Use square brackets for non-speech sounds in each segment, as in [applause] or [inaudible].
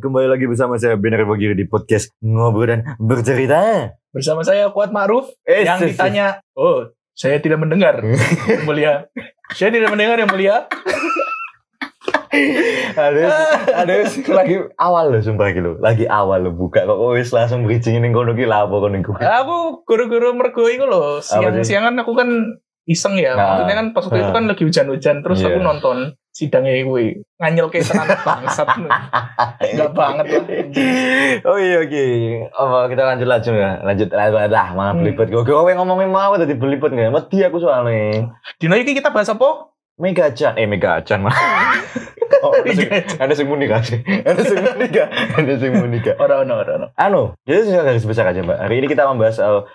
Kembali lagi bersama saya Bener Bagiri di podcast Ngobrol dan Bercerita. Bersama saya Kuat Ma'ruf Eh, yang ditanya, oh saya tidak mendengar yang mulia. Saya tidak mendengar yang mulia. ada ada lagi awal loh sumpah gitu lagi awal lo buka kok wis langsung bridging ini kono ki lapo kono iku Aku guru-guru mergo loh. sih? Siang-siangan aku kan iseng ya. Nah. Maksudnya kan pas waktu itu Nah. kan lagi hujan-hujan. Terus Iya. aku nonton sidangnya gue. Nganyel kayak tenan [laughs] bangsat. Enggak banget lah. oh iya oke apa kita lanjut langsung ya lanjut lanjut lah malah Hmm. belibet gue gue ngomongin mau tadi belibet nggak mati aku soalnya Dino iki kita bahas apa? Mega Chan eh Mega Chan mah [laughs] oh, ada sing muni kan ada sing muni ada sing muni Ora ono ora ono. anu jadi sudah garis besar aja mbak hari ini kita membahas soal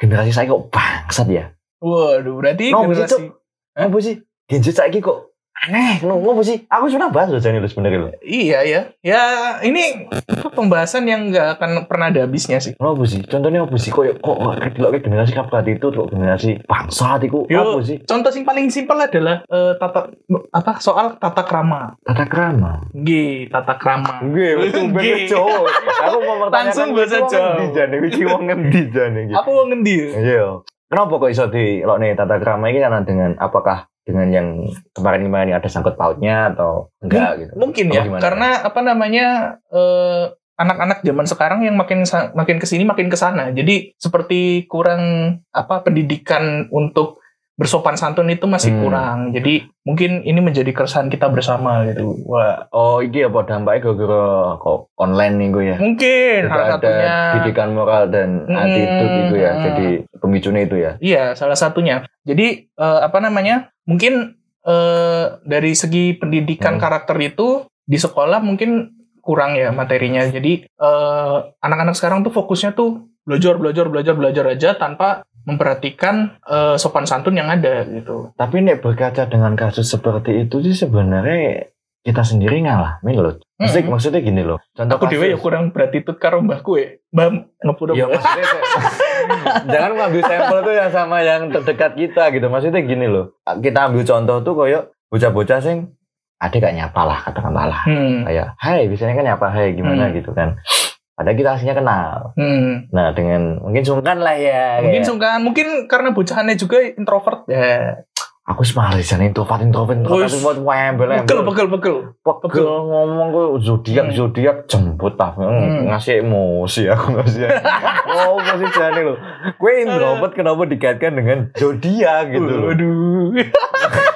generasi saya kok bangsat ya Waduh, berarti No, generasi Cuk. apa sih Gen Z saiki kok aneh no apa sih aku sudah bahas loh jadi lu sebenarnya lo Iya ya. Ya ini pembahasan yang nggak akan pernah ada habisnya sih. apa sih contohnya apa sih kok kok ke generasi kapan itu kok generasi bangsat itu apa sih Contoh yang paling simpel adalah eh, tata apa soal tata krama. tata krama G, tata krama. Betul Nggih. betul [laughs] Jawa. Aku mau Langsung bahasa Jawa. ngendi jane, wiki wong ngendi jane iki. Aku mau ngendi? Iya. Kenapa kok iso di lo nih tata krama ini karena dengan apakah dengan yang kemarin-kemarin ada sangkut pautnya atau enggak gitu? Mungkin ya, gimana? karena apa namanya eh, anak-anak zaman sekarang yang makin makin ke sini makin ke sana. Jadi seperti kurang apa pendidikan untuk bersopan santun itu masih Hmm. kurang. Jadi mungkin ini menjadi keresahan kita bersama gitu. Wah, Oh, iki apa dampaknya gara-gara kok online nih gue ya? mungkin Tidak salah ada satunya. didikan moral dan Hmm. attitude itu ya. Jadi pemicunya itu ya. Iya, salah satunya. Jadi eh, apa namanya? Mungkin eh, dari segi pendidikan Hmm. karakter itu di sekolah mungkin kurang ya materinya. Jadi eh, anak-anak sekarang tuh fokusnya tuh belajar, belajar, belajar, belajar aja tanpa memperhatikan eh, sopan santun yang ada gitu. Tapi nek berkaca dengan kasus seperti itu sih sebenarnya kita sendiri ngalamin loh. Maksudnya, Mm-mm. maksudnya gini loh. Contoh Aku dewe ya kurang beratitut karo mbahku ya. Mbah ngepuro. Maksudnya saya- [laughs] jangan ngambil sampel tuh yang sama yang terdekat kita gitu. Maksudnya gini loh. Kita ambil contoh tuh koyo bocah-bocah sing adik gak nyapa lah katakanlah lah. Hmm. Kayak hai biasanya kan nyapa hai gimana Hmm. gitu kan. Padahal kita aslinya kenal. Hmm. Nah dengan mungkin sungkan lah ya. Mungkin kayak, sungkan, mungkin karena bocahannya juga introvert ya. aku semalis jane introvert introvert introvert buat wembel Pegel, pegel, pegel. pegel ngomong gue zodiak Hmm. zodiak jemput lah Hmm. ngasih emosi aku ngasih [laughs] oh masih jane lo gue introvert kenapa dikaitkan dengan zodiak gitu loh Waduh. [laughs]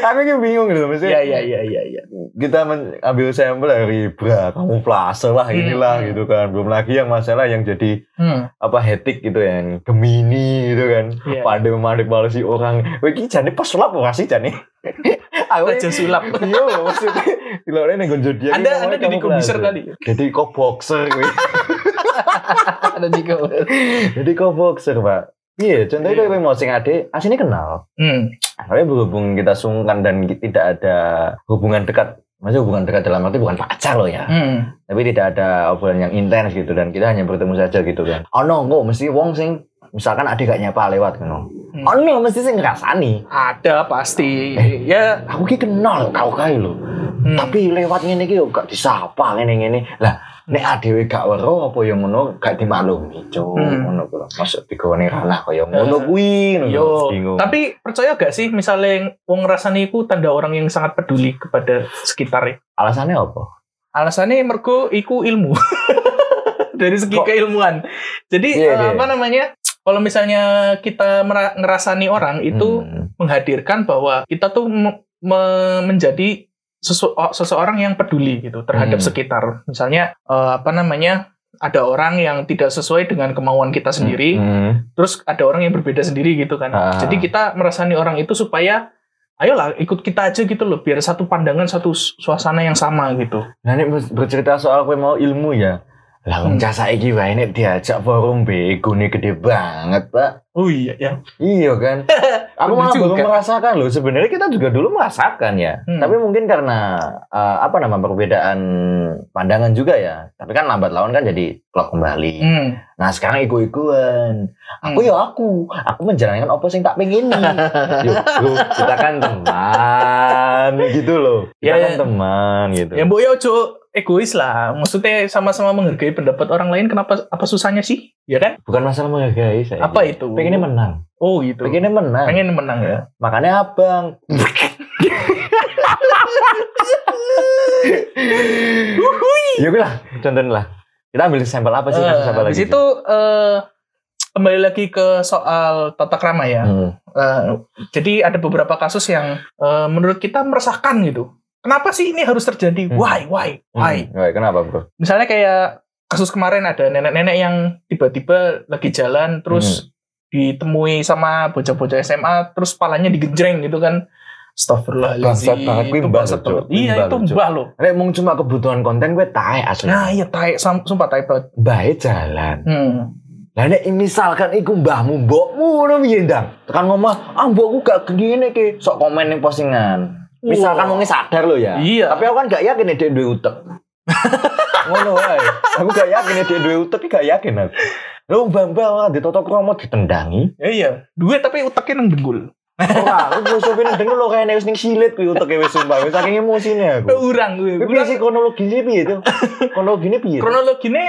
aku kayak bingung gitu mesti Iya, iya, iya, iya, iya. kita ambil sampel dari bra kamu plase lah Hmm. inilah gitu kan belum lagi yang masalah yang jadi Hmm. apa hetik gitu yang gemini gitu kan Iya. pandai memanik si orang Wih, ini jane pas sulap ora sih jane [laughs] aku Raja sulap. iya maksudnya ini gue zodiak ini Anda Anda jadi plase. kali. jadi kok boxer [laughs] Ada juga. jadi kok boxer pak iya contohnya Iya. kayak mau sing ade aslinya kenal Hmm. tapi berhubung kita sungkan dan tidak ada hubungan dekat maksudnya hubungan dekat dalam arti bukan pacar loh ya Hmm. tapi tidak ada obrolan yang intens gitu dan kita hanya bertemu saja gitu kan oh no kok mesti wong sing misalkan adik gak nyapa lewat kan Hmm. oh no mesti sing ngerasani Ada pasti. Eh. Ya. aku ki kenal kau kau lo Hmm. tapi lewat ngene iki gak disapa ngene ngene lah nek adewe gak weruh apa yang ngono gak dimaklumi cuk Hmm. ngono kuwi masuk digawane ranah kaya ngono kuwi ngono. Yo, bingung tapi percaya gak sih misalnya wong ngerasani iku tanda orang yang sangat peduli kepada sekitarnya? alasannya apa Alasannya mergo iku ilmu. [laughs] Dari segi Kok- keilmuan. Jadi Iya, eh, iya. apa namanya? Kalau misalnya kita ngerasani orang itu Hmm. menghadirkan bahwa kita tuh me- me- menjadi sesu- seseorang yang peduli gitu terhadap Hmm. sekitar. Misalnya eh, apa namanya? Ada orang yang tidak sesuai dengan kemauan kita sendiri, Hmm. terus ada orang yang berbeda sendiri gitu kan. Ah. Jadi kita merasani orang itu supaya ayolah ikut kita aja gitu loh, biar satu pandangan, satu su- suasana yang sama gitu. Nah, ini ber- bercerita soal kowe mau ilmu ya. Lah wong Hmm. cah saiki wae nek diajak forum bego nih gede banget, Pak. Oh iya ya. Iya kan? [laughs] Aku malah juga. belum merasakan loh. Sebenarnya kita juga dulu merasakan ya. Hmm. Tapi mungkin karena eh, apa nama perbedaan pandangan juga ya. Tapi kan lambat laun kan jadi klop kembali. Hmm. Nah sekarang ikut-ikutan. Aku Hmm. ya aku. Aku menjalankan apa sing tak pengen bro, [laughs] kita kan teman gitu loh. Kita Ya, kan ya. teman gitu. Ya mbok ya ojo egois lah. Maksudnya sama-sama menghargai pendapat orang lain. Kenapa? Apa susahnya sih? Ya kan? Bukan masalah menghargai saya. Apa itu? Pengennya menang. Oh gitu. Pengennya menang. Pengen menang ya. Makanya abang. [laughs] ya udah lah, contohin lah. Kita ambil sampel apa sih? apa Eh, lagi? di situ eh, kembali lagi ke soal tata krama ya. Hmm. Eh, jadi ada beberapa kasus yang eh, menurut kita meresahkan gitu. Kenapa sih ini harus terjadi? Hmm. Why? Why? Why? Hmm. Why, Kenapa bro? Misalnya kayak kasus kemarin ada nenek-nenek yang tiba-tiba lagi jalan Hmm. terus ditemui sama bocah-bocah SMA terus palanya digenjreng gitu kan. Astagfirullahaladzim. Bangsat banget, Cuk. banget. Kuwi Iya itu Cuk. mbah loh. Nek mung cuma kebutuhan konten gue tae asli. Nah iya taek, sam- sumpah taek banget. Bae jalan. Hmm. Lah nek misalkan iku mbahmu mbokmu ngono piye ndang? Tekan ngomong, "Ah mbokku gak gini ki." Sok komen ning postingan. Misalkan Wah. wong sadar lo ya. Iya. Tapi aku kan gak yakin dia duwe utek. [laughs] Ngono wae. Aku gak yakin dia duwe utek gak yakin aku. Lu mbah-mbah ditotok kromo ditendangi. Ya, iya. Duit tapi uteknya nang dengkul. Ora, aku [laughs] sopir nang lo kayaknya wis ning silit kuwi uteke wis sumpah. Wis saking emosine aku. Urang gue. Kuwi piye sih [laughs] kronologisnya piye itu? Kronologisnya piye? Kronologinya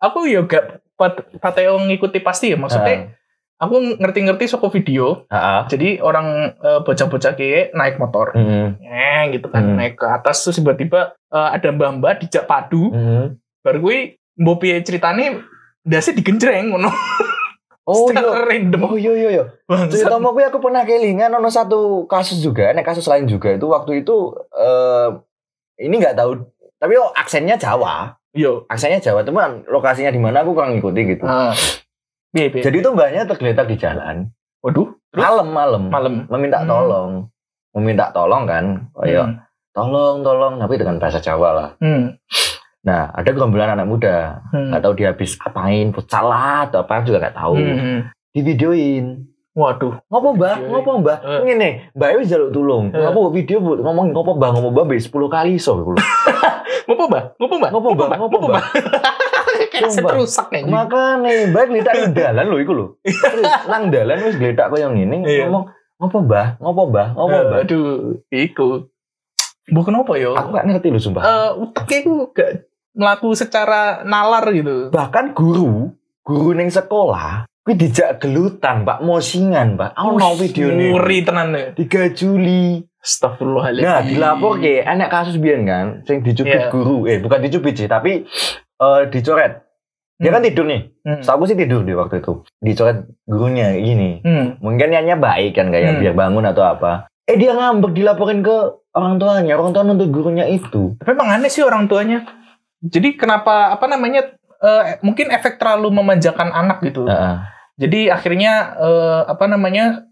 aku ya gak pat pateo ngikuti pasti ya maksudnya. Aku ngerti-ngerti soko video. Heeh. Jadi orang eh, bocah-bocah kayak naik motor. Heeh. Eh gitu kan Hmm. naik ke atas terus tiba-tiba eh, ada mbak-mbak dijak padu. Heeh. Baru gue mbok piye ceritane ndase digenjreng ngono. Oh iya. random. Oh iya iya iya. Cerita mau aku pernah kelingan ono satu kasus juga, nek kasus lain juga itu waktu itu eh ini nggak tahu, tapi oh, aksennya Jawa, Yo. aksennya Jawa, teman lokasinya di mana aku kurang ngikuti gitu. Ah. Piye piye. Jadi itu mbaknya tergeletak di jalan, waduh, terus malam malam, malam. meminta Hmm. tolong, meminta tolong kan, oh iya, Hmm. tolong tolong, tapi dengan bahasa Jawa lah. Hmm. Nah ada gerombolan anak muda, Hmm. nggak tahu dia habis apain, futsal lah atau apa juga nggak tahu, Hmm. di videoin. Waduh. ngopo mbah Videoin. ngopo mbah Eh. ngene mbah wis jaluk tulung Eh. ngopo video bu ngomong ngopo mbah ngopo mbah 10 kali iso lho. [laughs] Ngopo, Mbak? Ngopo, Mbak? Ngopo, Mbak? Ngopo, Mbak? [laughs] Kayak Sumpah. rusak nih. makane mbah gletak nang dalan lho iku [laughs] Terus nang dalan wis gletak koyo ngene Iya. ngomong ngopo mbah ngopo mbah ngopo mbah Aduh, iku. Bu kenapa yo? aku gak ngerti lho sumpah Eh, uteknya ku gak melaku secara nalar gitu. bahkan guru guru ning sekolah kuwi dijak gelutan Pak mosingan Pak ono video nih Ngeri tenan nih. 3 Juli Astagfirullahaladzim. Nah, dilapor ke anak kasus biyen kan, sing dicubit guru, eh bukan dicubit sih, tapi eh dicoret. Dia Hmm. kan tidur nih, Hmm. setahu sih tidur di waktu itu. Dicoret gurunya gini. Hmm. Mungkin niatnya baik kan kayak Hmm. biar bangun atau apa. Eh dia ngambek dilaporin ke orang tuanya, orang tua nuntut gurunya itu. Tapi emang aneh sih orang tuanya. Jadi kenapa apa namanya eh, mungkin efek terlalu memanjakan anak gitu. Heeh. Jadi akhirnya eh, apa namanya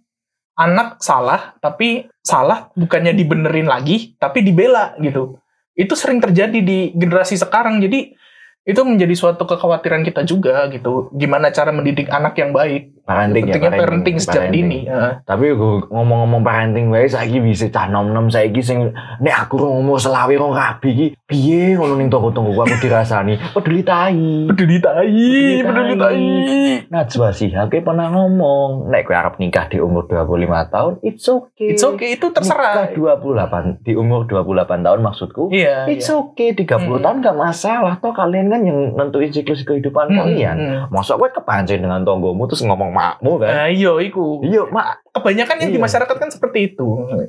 anak salah tapi salah bukannya dibenerin lagi tapi dibela gitu. Itu sering terjadi di generasi sekarang. Jadi itu menjadi suatu kekhawatiran kita juga gitu. Gimana cara mendidik anak yang baik? Parenting ya, Pentingnya parenting, sejak parenting. dini. Heeh. Tapi ngomong-ngomong parenting wae saiki bisa cah nom-nom saiki sing nek aku umur selawe rong rabi iki piye ngono ning toko-toko aku dirasani peduli tai. Peduli tai, Peduli tai. Najwa Shihab ki pernah ngomong, nek kowe arep nikah di umur 25 tahun, it's okay. It's okay, itu terserah. Nikah 28 di umur 28 tahun maksudku. Iya. It's iya. okay, 30 Hmm. tahun gak masalah. Toh kalian kan yang nentuin siklus kehidupan Hmm, kalian. hmm. Masa kowe kepancing dengan tonggomu terus ngomong makmu kan? Nah, iya, iku. Iya, mak. Kebanyakan yang di Iya. masyarakat kan seperti itu.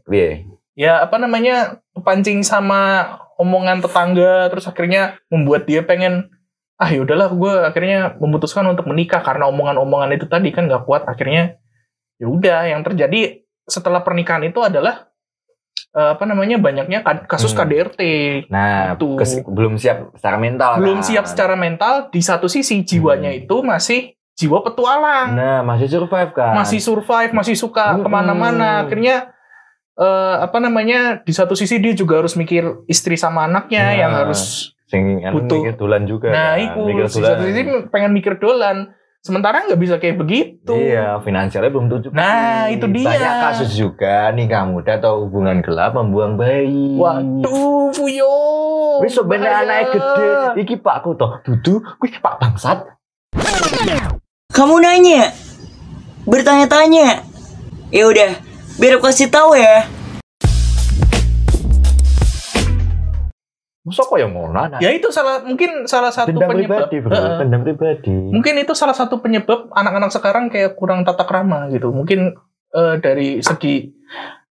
Piye? Ya, apa namanya, kepancing sama omongan tetangga, terus akhirnya membuat dia pengen, ah yaudahlah, gue akhirnya memutuskan untuk menikah karena omongan-omongan itu tadi kan gak kuat. Akhirnya, ya udah, yang terjadi setelah pernikahan itu adalah eh, apa namanya banyaknya kasus Hmm. KDRT. Nah, Itu. belum siap secara mental. Belum kan? siap secara mental, di satu sisi jiwanya Hmm. itu masih jiwa petualang. Nah, masih survive kan? masih survive, masih suka Mm-mm. ke mana-mana. Akhirnya eh, apa namanya di satu sisi dia juga harus mikir istri sama anaknya Nah, yang harus sing butuh. mikir dolan juga. nah kan? itu mikir di satu sisi pengen mikir dolan sementara nggak bisa kayak begitu Iya, finansialnya belum tujuh. Nah, itu dia. Banyak kasus juga nikah muda atau hubungan gelap membuang bayi. waduh Fuyo Wis sebenarnya anaknya gede. Iki Pak aku toh. Dudu, kuwi Pak bangsat. Kamu nanya, bertanya-tanya. Ya udah, biar aku kasih tahu ya. Masa kok yang ngono. Ya itu salah mungkin salah satu Dendam penyebab. pribadi, bro. Heeh. Dendam pribadi. Mungkin itu salah satu penyebab anak-anak sekarang kayak kurang tata krama gitu. Mungkin eh, dari segi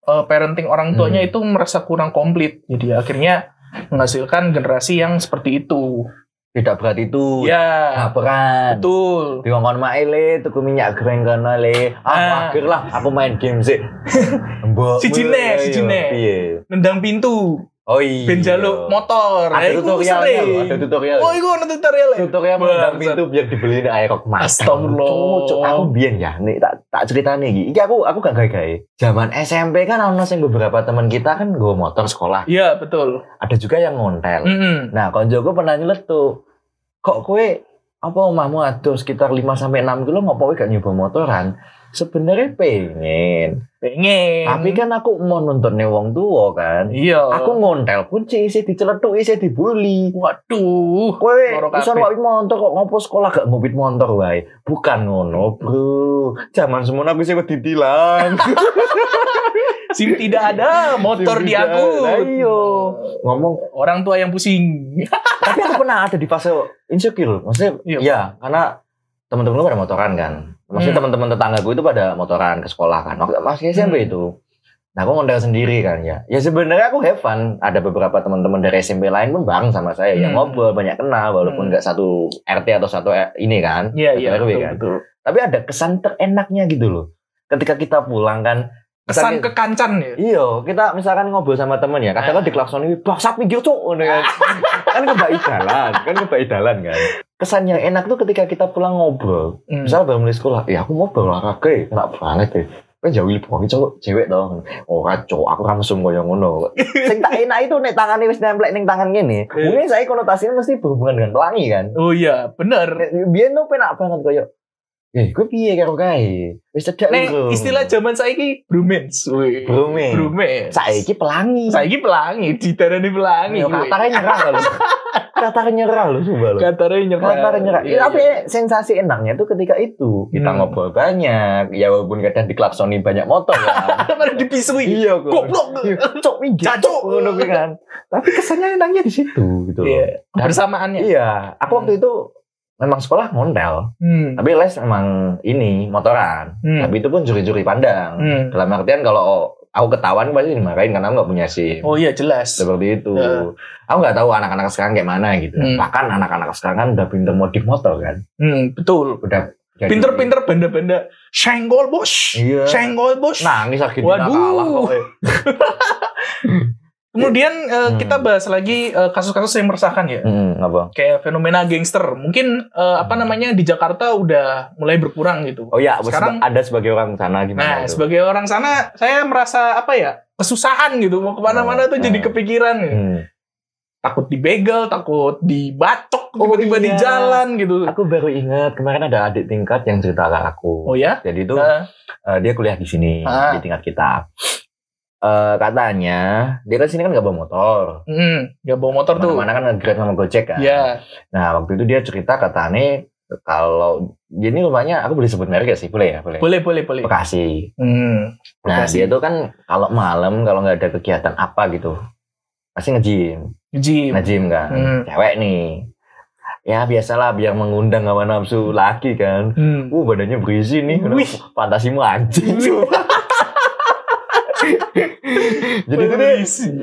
eh, parenting orang tuanya Hmm. itu merasa kurang komplit. Jadi akhirnya menghasilkan generasi yang seperti itu. Tidak berat itu. Ya, Laparan. betul. Dikongkon mak le, tuku minyak goreng kono le. Ah. Ah, akhir lah aku main game sih. [laughs] Mbok. Siji nek, siji nek. Iya. Nendang pintu, Oh iya. ben jaluk motor. Ada Ya, iku tutorialnya loh, ada tutorial. Oh, iku ada tutorial. tutorial menendang pintu biar dibeliin air kok mas. Astagfirullah. Cuk, aku biyen ya, nih tak tak ceritane iki. Iki aku aku gak gawe-gawe. Zaman SMP kan ono sing beberapa teman kita kan nggo motor sekolah. Iya, betul. Ada juga yang ngontel. Mm-mm. Nah, konjoku pernah nyeletuk. Kok kowe apa omahmu aduh sekitar 5 sampai 6 kilo ngopo gak nyoba motoran? Sebenarnya pengen. Pengen. Tapi kan aku mau nontonnya wong tua kan. iya. Aku ngontel pun sih isi diceletuk isi dibully. waduh. Kowe kabeh. ngopit motor kok ngopo sekolah gak ngopit motor wae. Bukan ngono, Bro. Zaman semono aku sih ditilang. [laughs] SIM tidak ada, motor SIM di aku. ada, iya. Ngomong Orang tua yang pusing. [laughs] tapi aku pernah ada di fase insecure maksudnya Iya. iya karena teman-teman gue pada motoran kan maksudnya Hmm. teman-teman tetangga gue itu pada motoran ke sekolah kan waktu masih SMP Hmm. itu nah aku ngondel sendiri kan ya ya sebenarnya aku have fun ada beberapa teman-teman dari SMP lain pun bareng sama saya yang Hmm. ngobrol banyak kenal walaupun Hmm. nggak satu RT atau satu R- ini kan Iya, iya, betul, kan betul. tapi ada kesan terenaknya gitu loh ketika kita pulang kan Kesan misalnya- kekancan ya. Iya, kita misalkan ngobrol sama temen ya, kadang-kadang Ah. diklaksoni, bangsat pinggir cuk, ngono kan. [laughs] kan kebak idalan, kan kebak idalan kan. Kesan yang enak tuh ketika kita pulang ngobrol. Hmm. Misal baru mulai sekolah, ya aku mau olahraga ya, enak banget ya. Kan jauh lebih pokoknya cowok cewek dong. Oh cowok aku langsung koyo ngono. [laughs] Sing tak enak itu nek tangannya wis nemplek ning tangan gini. Mungkin saya konotasinya mesti berhubungan dengan pelangi kan. Oh iya, bener. Biyen tuh penak banget koyo Eh, gue piye karo kae? Wis cedak Nek urung. istilah zaman saiki bromance. Wih. Bromance. Bromance. saiki pelangi. Saiki pelangi, didarani pelangi. Yo, katanya nyerah loh. katanya nyerah loh, coba loh. Katanya nyerah. Katanya nyerah. Iya, Ya, tapi iya. sensasi enaknya tuh ketika itu kita Hmm. ngobrol banyak, ya walaupun kadang diklaksoni banyak motor [laughs] kan. Pada dipisui. iya kok. Goblok. Iya, Cok minggir. Cacok. cok, ngono kan. Tapi kesannya enaknya di situ gitu loh. Iya, bersamaannya. Iya, aku waktu itu memang sekolah ngontel, Hmm. tapi les memang ini motoran. Hmm. Tapi itu pun juri-juri pandang. Hmm. Dalam artian kalau aku ketahuan pasti dimarahin karena aku nggak punya SIM. Oh iya jelas. seperti itu. Ya. Aku nggak tahu anak-anak sekarang kayak mana gitu. Hmm. Bahkan anak-anak sekarang kan udah pinter modif motor kan. Hmm, betul. Udah Pinter-pinter benda-benda senggol bos. Iya. Senggol bos. Nangis lagi Waduh. kalah kok. [laughs] Kemudian Hmm. kita bahas lagi eh, kasus-kasus yang meresahkan ya. Hmm, apa? Kayak fenomena gangster. Mungkin eh, apa namanya di Jakarta udah mulai berkurang gitu. Oh ya, Sekarang- ada sebagai orang sana Nah, gimana itu? sebagai orang sana, saya merasa apa ya kesusahan gitu mau ke mana-mana Oh, tuh jadi oh. kepikiran gitu. Hmm. Takut dibegal, takut dibacok Oh, tiba-tiba di iya. jalan gitu. Aku baru ingat kemarin ada adik tingkat yang cerita ke aku. Oh ya? Jadi itu Eh, eh, dia kuliah di sini Ah. di tingkat kita. Eh, katanya dia kan sini kan nggak bawa motor. hmm, nggak bawa motor tuh. Mana kan nge-grab sama Gojek kan. Iya. Nah waktu itu dia cerita katanya kalau ini rumahnya aku boleh sebut merek gak sih boleh ya boleh. Boleh, boleh, boleh. Bekasi. Hmm. Nah Bekasi. dia tuh kan kalau malam kalau nggak ada kegiatan apa gitu pasti nge-gym, Gym. nge-gym kan, Hmm. cewek nih. Ya biasalah biar mengundang hawa nafsu laki kan. Hmm. Uh badannya berisi nih, Wih. fantasimu anjing. [laughs] [laughs] Jadi itu dia,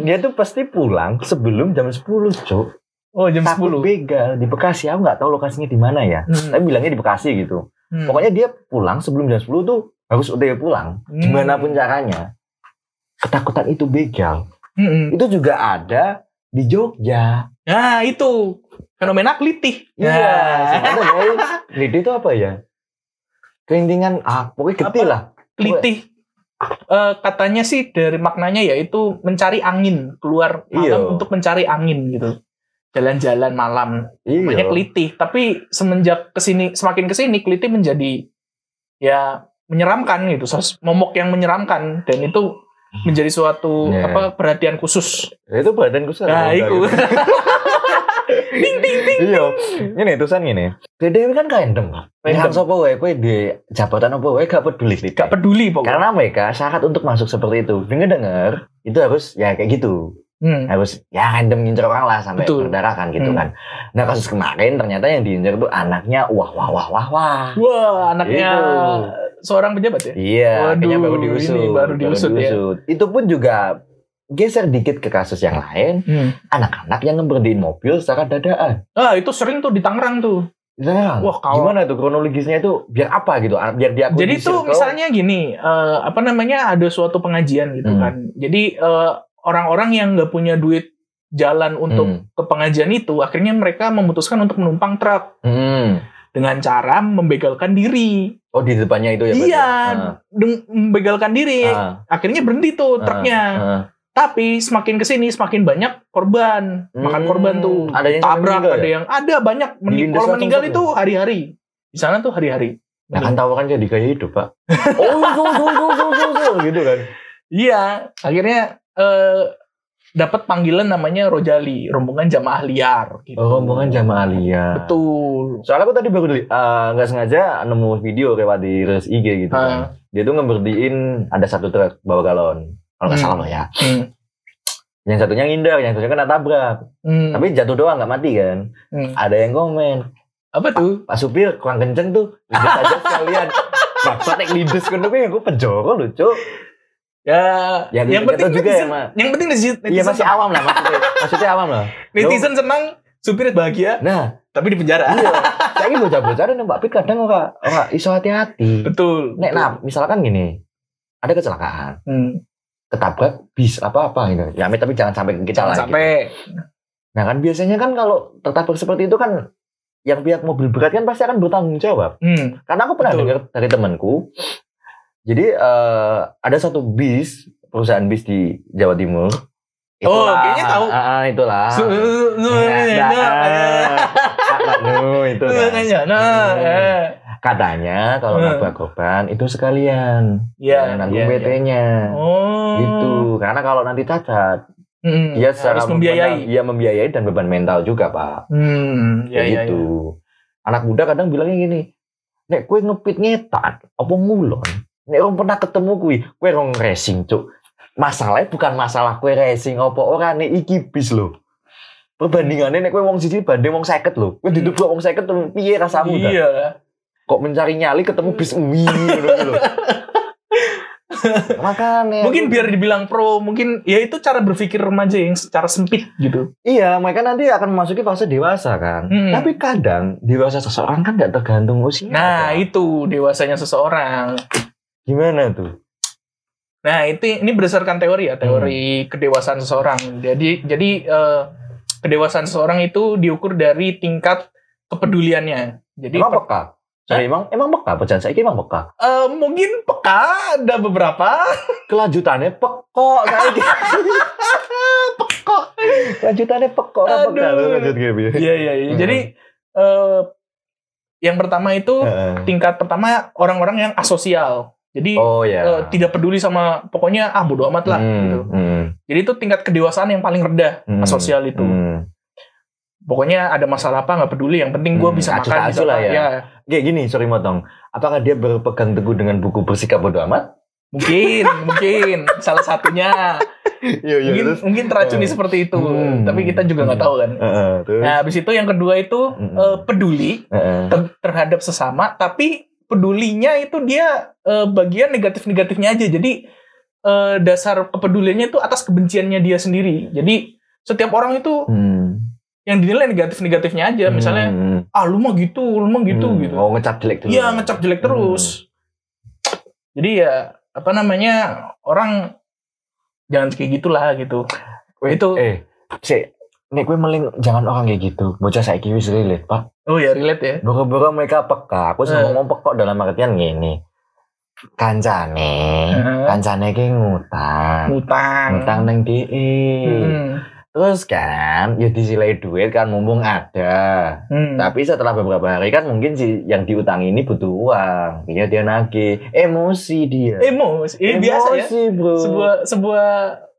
dia tuh pasti pulang sebelum jam 10 cok. Oh, jam Takut 10. begal di Bekasi. Aku nggak tahu lokasinya di mana ya. Hmm. Tapi bilangnya di Bekasi gitu. Hmm. Pokoknya dia pulang sebelum jam 10 tuh harus OTW pulang. Hmm. Gimana pun caranya. Ketakutan itu begal. Hmm. Itu juga ada di Jogja. Nah, itu fenomena kelitih. Iya. Nah, Sebenarnya guys, [laughs] Lidi itu apa ya? Kerintingan, ah, pokoknya getih lah. kelitih. Eh, katanya sih dari maknanya yaitu mencari angin keluar malam Iya. untuk mencari angin gitu jalan-jalan malam namanya Iya. kelitih tapi semenjak ke sini semakin ke sini kelitih menjadi ya menyeramkan gitu sos- momok yang menyeramkan dan itu menjadi suatu Iya. apa perhatian khusus Ya, itu badan kusut. nah itu [laughs] Iya. Ini tulisan gini. Dede kan Pak. Pilihan Random. sapa wae kowe di jabatan apa wae gak peduli. gak peduli pokoknya Karena mereka syarat untuk masuk seperti itu. Dengar-dengar itu harus ya kayak gitu. Hmm. harus ya random ngincer orang lah sampai Betul. berdarah kan gitu Hmm. kan. Nah kasus kemarin ternyata yang diincer tuh anaknya wah wah wah wah wah. Wah, anaknya Itu. seorang pejabat ya? Iya, Waduh, baru diusut. ini baru diusut ya. Itu pun juga geser dikit ke kasus yang lain, Hmm. anak-anak yang ngeberdiin mobil secara dadaan. Ah, itu sering tuh di Tangerang tuh. Nah, Wah, kalau- gimana tuh kronologisnya itu biar apa gitu? Biar dia Jadi tuh misalnya gini, eh, apa namanya ada suatu pengajian gitu Hmm. kan. Jadi eh, orang-orang yang nggak punya duit jalan untuk Hmm. ke pengajian itu, akhirnya mereka memutuskan untuk menumpang truk Hmm. dengan cara membegalkan diri. Oh di depannya itu ya? iya, Ah, membegalkan diri. ah, Akhirnya berhenti tuh ah, truknya. ah. Tapi semakin ke sini semakin banyak korban, makan Hmm. korban tuh. Ada yang tabrak, meninggal ada ya? yang ada banyak. Mening- Dilindas kalau meninggal itu hari-hari. Di sana tuh hari-hari. Nah kan tahu kan jadi gaya hidup pak. [laughs] oh so so so so so so gitu kan. Iya, akhirnya eh dapat panggilan namanya Rojali, rombongan jamaah liar. Gitu. Oh, rombongan jamaah liar. Betul. Soalnya aku tadi baru eh, nggak sengaja nemu video lewat di res IG gitu kan. Dia tuh ngeberdiin ada satu truk bawa galon. Kalau nggak Hmm. salah loh ya. Hmm. Yang satunya ngindar, yang satunya kena tabrak. Hmm. Tapi jatuh doang nggak mati kan. Hmm. Ada yang komen, Apa tuh? Pak supir kurang kenceng tuh. Lindes aja [laughs] sekalian. Bapak nek lindes kan tapi aku penjoro lucu. Ya, Ya, yang kita penting juga netizen, ya, Mak. yang penting netizen, Iya netizen, masih awam lah maksudnya. Maksudnya awam lah. netizen senang, supir bahagia, Nah, tapi di penjara. iya. [laughs] Saya ini bocah-bocah dan Mbak Pit kadang ora ora iso hati-hati. Betul. Nek nah, misalkan gini. Ada kecelakaan, Hmm. Ketabrak bis apa-apa gitu. Ya tapi jangan sampai ke kita Jangan lah. sampai. gitu. Nah kan biasanya kan kalau tertabrak seperti itu kan yang pihak mobil berat kan pasti akan bertanggung jawab. Hmm. Karena aku pernah dengar dari temanku. Jadi eh, ada satu bis, perusahaan bis di Jawa Timur. Oh, kayaknya tahu. Ah, ah, itulah. Su- su- su- Nah, nah, ah, nu, itu kan. Makanya, nah, Hmm. eh. Katanya kalau Hmm. nabrak korban itu sekalian Jangan nanggung iya, iya. PT-nya. Oh. Gitu. Karena kalau nanti cacat, Hmm, dia secara harus membiayai. Iya membiayai dan beban mental juga, Pak. Hmm, ya, ya, gitu. Anak muda kadang bilangnya gini, Nek kue ngepit ngetat, apa ngulon? Nek orang pernah ketemu kue, kue orang racing, cuk. Masalahnya bukan masalah kue racing apa orang nek iki bis lho. Perbandingannya nek kue wong siji banding wong seket lho. Kue diduduk wong seket tuh piye rasamu? Iya. Kok mencari nyali ketemu bis wih ngono lho. Makanya Mungkin biar dibilang pro, mungkin ya itu cara berpikir remaja yang secara sempit gitu. Iya, mereka nanti akan memasuki fase dewasa kan. Hmm. Tapi kadang dewasa seseorang kan tidak tergantung usia. Nah, Pak. itu dewasanya seseorang. gimana tuh? Nah, itu ini berdasarkan teori ya, teori kedewasaan seseorang. Jadi jadi eh, kedewasaan seseorang itu diukur dari tingkat kepeduliannya. Jadi per- peka? Sorry, emang emang peka? Pecahan saya emang peka? eh, mungkin peka ada beberapa. Kelanjutannya pekok saya [laughs] Peka. Kelanjutannya pekok apa peka? Lu Lanjut gitu. Iya iya. iya. Jadi eh, yang pertama itu Heeh. tingkat pertama orang-orang yang asosial. Jadi Oh ya. eh, tidak peduli sama pokoknya ah bodo amat lah Hmm, gitu. hmm, Jadi itu tingkat kedewasaan yang paling rendah hmm, asosial itu. hmm. Pokoknya ada masalah apa nggak peduli, yang penting gue Hmm, bisa acuh makan bisa acuh lah apa. ya. Kayak gini, sorry motong. Apakah dia berpegang teguh dengan buku bersikap bodo amat? Mungkin, mungkin salah satunya. [laughs] Iya, mungkin mungkin teracuni Eh. seperti itu. Hmm. Tapi kita juga nggak tahu kan. Terus. Nah, habis itu yang kedua itu Hmm. eh, peduli Heeh. ter- terhadap sesama, tapi pedulinya itu dia eh, bagian negatif-negatifnya aja. Jadi eh, dasar kepeduliannya itu atas kebenciannya dia sendiri. Jadi setiap orang itu Hmm. Yang dinilai negatif-negatifnya aja. Misalnya, Hmm. ah lu mah gitu, lu mah gitu Hmm. gitu. Oh, ngecap jelek dulu. Iya ngecap jelek terus. Jadi ya apa namanya orang jangan kayak gitulah gitu. Wait, Itu- eh, sih, nek gue meling jangan orang kayak gitu. Bocah saya wis relate, Pak. Oh ya relate ya. Boro-boro mereka peka. Aku Eh. sama ngomong pekok dalam artian gini. Kancane, Heeh. kancane ki ngutang. Ngutang. Ngutang neng DE. Hmm. Terus kan, ya disilai duit kan mumpung ada. Hmm. Tapi setelah beberapa hari kan mungkin si yang diutang ini butuh uang. Iya dia nagih. Emosi dia. Emosi. Eh, biasa ya. Emosi, bro. Sebuah sebuah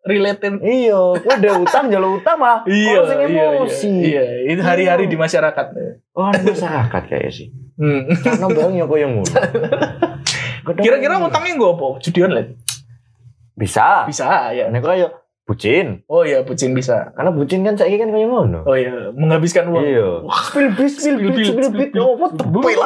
related. Iya, udah utang jalur utang mah. [laughs] Iya, iya, iya, emosi. iya. Itu hari-hari Iya. di masyarakat. Oh, ini masyarakat kayaknya sih. Hmm. Karena bang yang koyo ngono. [laughs] Kira-kira ngutangnya gue apa? Judi online? bisa. Bisa ya. Nek koyo bucin. Oh iya, bucin bisa. Karena bucin kan saya kan kayak ngono. Oh iya, menghabiskan uang. Iya. Spill beat, spill beat, spill spill Oh, what the pil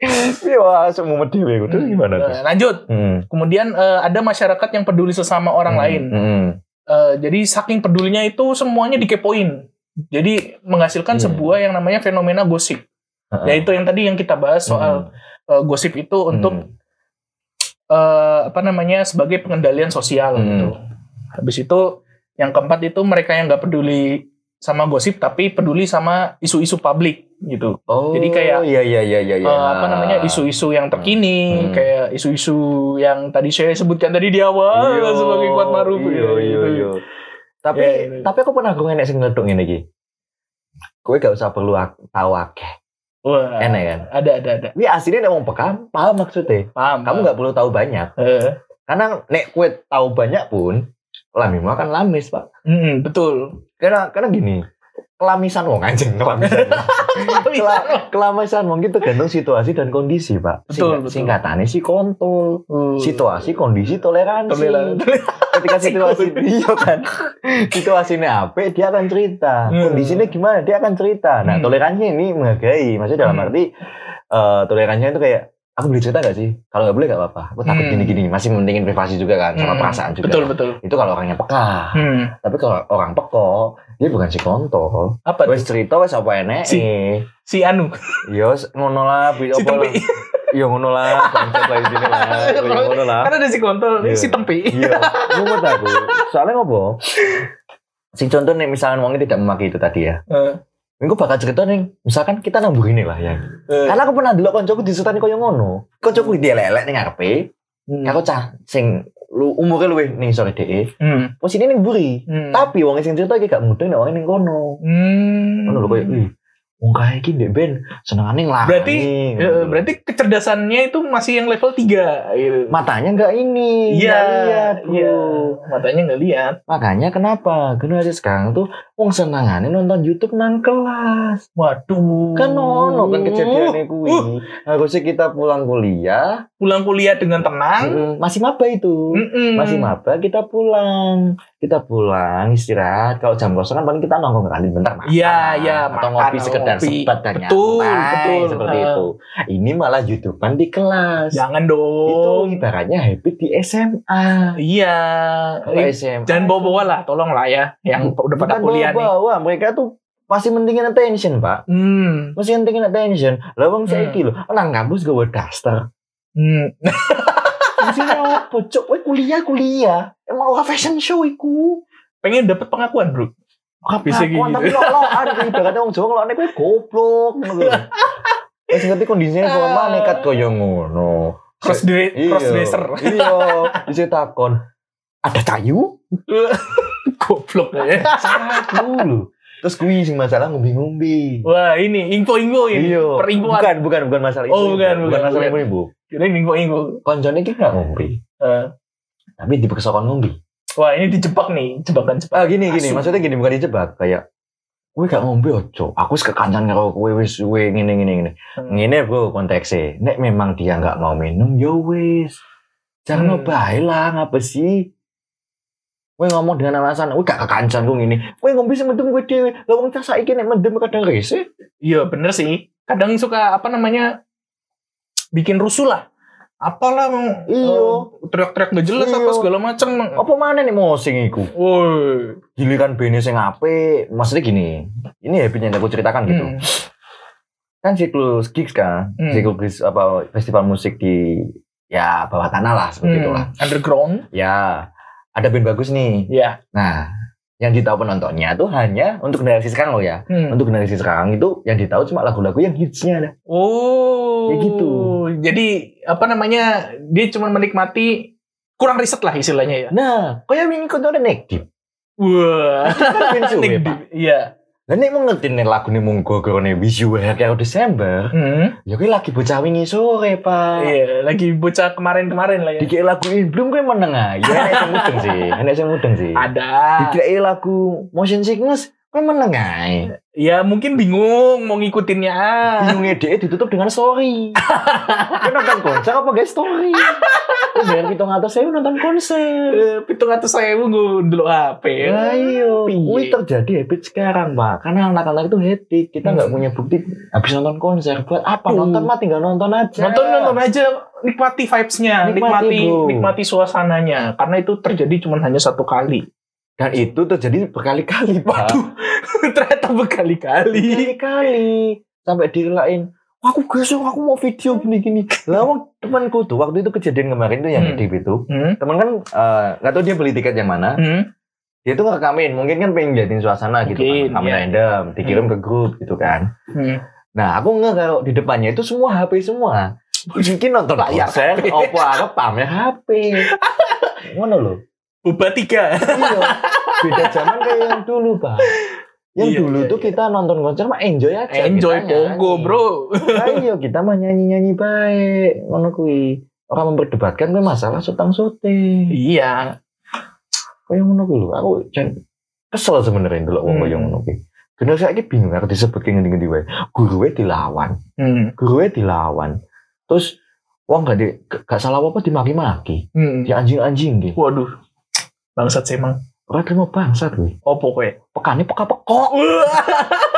Iya, semua dewe itu gimana tuh? Nah, lanjut. Hmm. Kemudian eh, ada masyarakat yang peduli sesama orang Hmm, lain. hmm. Eh, jadi saking pedulinya itu semuanya dikepoin. Jadi menghasilkan Hmm. sebuah yang namanya fenomena gosip. Heeh. Yaitu yang tadi yang kita bahas soal eh, gosip itu untuk Hmm. eh, apa namanya sebagai pengendalian sosial Hmm. gitu. Habis itu yang keempat itu mereka yang nggak peduli sama gosip tapi peduli sama isu-isu publik gitu. Oh, Jadi kayak, iya iya iya iya. Eh, apa namanya isu-isu yang terkini Hmm. kayak isu-isu yang tadi saya sebutkan tadi di awal Iya, sebagai kuat maruf ya, iya gitu. iya. Tapi Ya, iya. tapi aku pernah gue enek sing ngeduk ngene iki. Kowe gak usah perlu tahu akeh. Wah, Enak kan? ada ada ada. Ini aslinya nek wong pekam, paham maksudnya. Paham. Kamu nggak perlu tahu banyak. Eh, Karena nek kue tahu banyak pun, lamimu akan lamis, Pak. mm, betul. Karena karena gini, kelamisan wong anjing kelamisan. [laughs] Kela- kelamisan wong itu tergantung situasi dan kondisi, Pak. Betul, Sing- betul. Singkatannya sih kontol. Uh, Situasi, kondisi, toleransi. Toleransi. [laughs] Ketika situasi iya kan, situasinya apa, dia akan cerita. Hmm. Kondisinya gimana, dia akan cerita. Nah, Hmm. toleransinya ini menghargai. Maksudnya dalam Hmm. arti eh toleransinya itu kayak aku boleh cerita gak sih? Kalau nggak boleh gak apa-apa. Aku takut Hmm. gini-gini. Masih mentingin privasi juga kan, sama Hmm, perasaan juga. Betul betul. Itu kalau orangnya peka. Hmm. Tapi kalau orang peko, dia bukan si kontol. Apa Wes cerita wes apa enek Si- Si Anu. Yo ngono lah, Si lah. Tempe. Yo ngono lah, bangsat lah sini lah. [laughs] Yo ngono lah. Kan ada si kontol, Iya. si Tempe. Iya, mumet aku. Soalnya ngopo? [laughs] Sing contoh nih misalkan wongnya tidak memakai itu tadi ya. Eh, Minggu bakal cerita nih, misalkan kita nambah ini lah ya. eh. Karena aku pernah dulu koncoku disertani koyo ngono. Koncoku dia lelek nih ngarepe, Hmm. aku cah sing lu umurnya luwih ning sore DE, Hmm. posisi ning buri. Hmm. Tapi wong sing cerita iki gak mudeng nek wong ning kono. Hmm. Ngono lho koyo wong kae iki ndek ben senengane lah. Berarti- Eh, berarti kecerdasannya itu masih yang level 3 gitu. matanya enggak ini, Iya, iya. Matanya nggak lihat. Makanya kenapa generasi sekarang tuh wong senengane nonton YouTube nang kelas. Waduh. Kan ono kan kejadiannya kuwi. Harusnya kita pulang kuliah, Pulang kuliah dengan tenang. mm, masih maba itu. Mm-mm. Masih maba kita pulang. Kita pulang istirahat. Kalau jam kosong kan paling kita nongkrong kali bentar makan. Iya, iya, Atau makan, ngopi sekedar ngopi. sebat dan Betul, nyantai, betul. seperti Ah. itu. Ini malah YouTubean di kelas. Jangan Itu dong. ibaratnya habit di SMA. Iya. Kalau SMA. Jangan bawa-bawa lah, tolong lah ya. Yang udah pada Bukan kuliah nih. bawa-bawa, mereka tuh masih mentingin attention, Pak. Hmm. Masih pentingin attention. Lah wong Hmm. saiki lho, nang kampus gawe daster. Hmm. [laughs] Fungsinya apa, Cuk? Kowe kuliah kuliah. Emang ora fashion show iku. Pengen dapat pengakuan, Bro. Bisa Aku gitu. tapi lo ada kayak ibaratnya wong Jawa ngelokne kowe goblok ngono lho. Wis ngerti kondisinya kok mah nekat koyo ngono. Cross dre- Iya. cross dresser. Iya, bisa takon. Ada kayu? [laughs] Goblok ya. Satu lho. Terus kuwi sing masalah ngombe-ngombe. Wah, ini info-info ini. Iya. Perinfoan. Bukan, bukan, bukan masalah itu. Oh, bukan, bukan, masalah bukan. itu, Bu. Kira info-info. Koncone iki gak ngombe. Eh, Tapi dipaksa kon ngombe. Wah, ini dijebak nih, jebakan jebakan. Ah gini gini, Asu. maksudnya gini bukan dijebak kayak Kowe gak ngombe ojo. Aku wis kekancan karo kowe wis kowe ngene ngene ngene. Hmm. Ngene bro konteksnya. Nek memang dia nggak mau minum, ya wis. Jangan Hmm. bae lah, ngapa sih? Kowe ngomong dengan alasan, kowe gak kekancan kowe ngene. Kowe ngombe sing mendem kowe dhewe. Lah wong cah saiki nek mendem kadang rese. Iya, bener sih. Kadang suka apa namanya bikin rusuh lah. Apalah mau Iya. eh, teriak-teriak gak jelas apa segala macam. Apa mana nih mosing iku? Woi. Giliran bene sing apik. Maksudnya gini. Ini happy yang aku ceritakan gitu. Hmm. kan siklus gigs kan Hmm. siklus apa festival musik di ya bawah tanah lah seperti Hmm. itulah Underground. ya ada band bagus nih Ya. nah yang ditahu penontonnya tuh hanya untuk generasi sekarang loh ya Hmm. untuk generasi sekarang itu yang ditahu cuma lagu-lagu yang hitsnya ada Oh. Ya gitu. Jadi apa namanya? Dia cuma menikmati kurang riset lah istilahnya ya. nah kayak wingi kau neck deep Wah. kan suwe, Nek- Pak. Iya. lah nek mau ngerti nih lagu nih munggo karena visual kayak Desember Hmm. ya kayak lagi bocah wingi sore pak Iya, lagi bocah kemarin-kemarin lah ya. Dikira lagu ini belum gue menengah, ya enak yang mudeng sih, enak yang mudeng sih. Ada. Dikira lagu motion sickness Kan meneng ae. Ya mungkin bingung mau ngikutinnya. Bingungnya dia ditutup dengan story. [laughs] Kan nonton konser apa guys story? Kok bayar pitung atas saya nonton konser. Eh, Pitung atas saya dulu HP. Ayo? Wih terjadi habit sekarang pak, karena anak-anak itu hedik, kita nggak Hmm. punya bukti habis nonton konser buat apa nonton mah tinggal nonton aja. Nonton nonton aja nikmati vibes-nya, Nikmati, nikmati suasananya karena itu terjadi cuma hanya satu kali. Dan itu terjadi berkali-kali pak, [laughs] Ternyata berkali-kali. berkali-kali sampai direlain. Aku gesek, aku mau video gini-gini. Lah temanku tuh waktu itu kejadian kemarin tuh yang Hmm. di itu, Hmm? temen kan eh, nggak tahu dia beli tiket yang mana, Hmm? dia tuh ngerekamin, mungkin kan pengen jadiin suasana gitu, Mungkin, kan. rekaman iya. random, dikirim ke grup gitu kan. Hmm. Nah, aku nggak kalau di depannya itu semua HP semua. Mungkin nonton Layar konser, apa apa pamer HP. [laughs] Ngono loh. Boba tiga. Iya. [laughs] Beda zaman kayak yang dulu, Pak. Yang Iya, dulu iya, tuh iya. kita nonton konser mah enjoy aja. Enjoy pogo, bro. Ayo kita mah nyanyi-nyanyi baik. Ngono kuwi. Orang memperdebatkan kuwi masalah sutang-suting. iya. Kayak ngono kuwi lho. Aku jan kesel sebenarnya dulu wong Hmm. koyo ngono kuwi. Saya bingung aku disebut kayak ngendi-ngendi wae. Guruwe dilawan. Hmm. gurunya dilawan terus wong gak, di, gak salah apa dimaki-maki Hmm. di anjing-anjing gitu Waduh. Bangsat sih emang. orang terima bangsat gue Opo kowe? pekannya peka-pekok [laughs]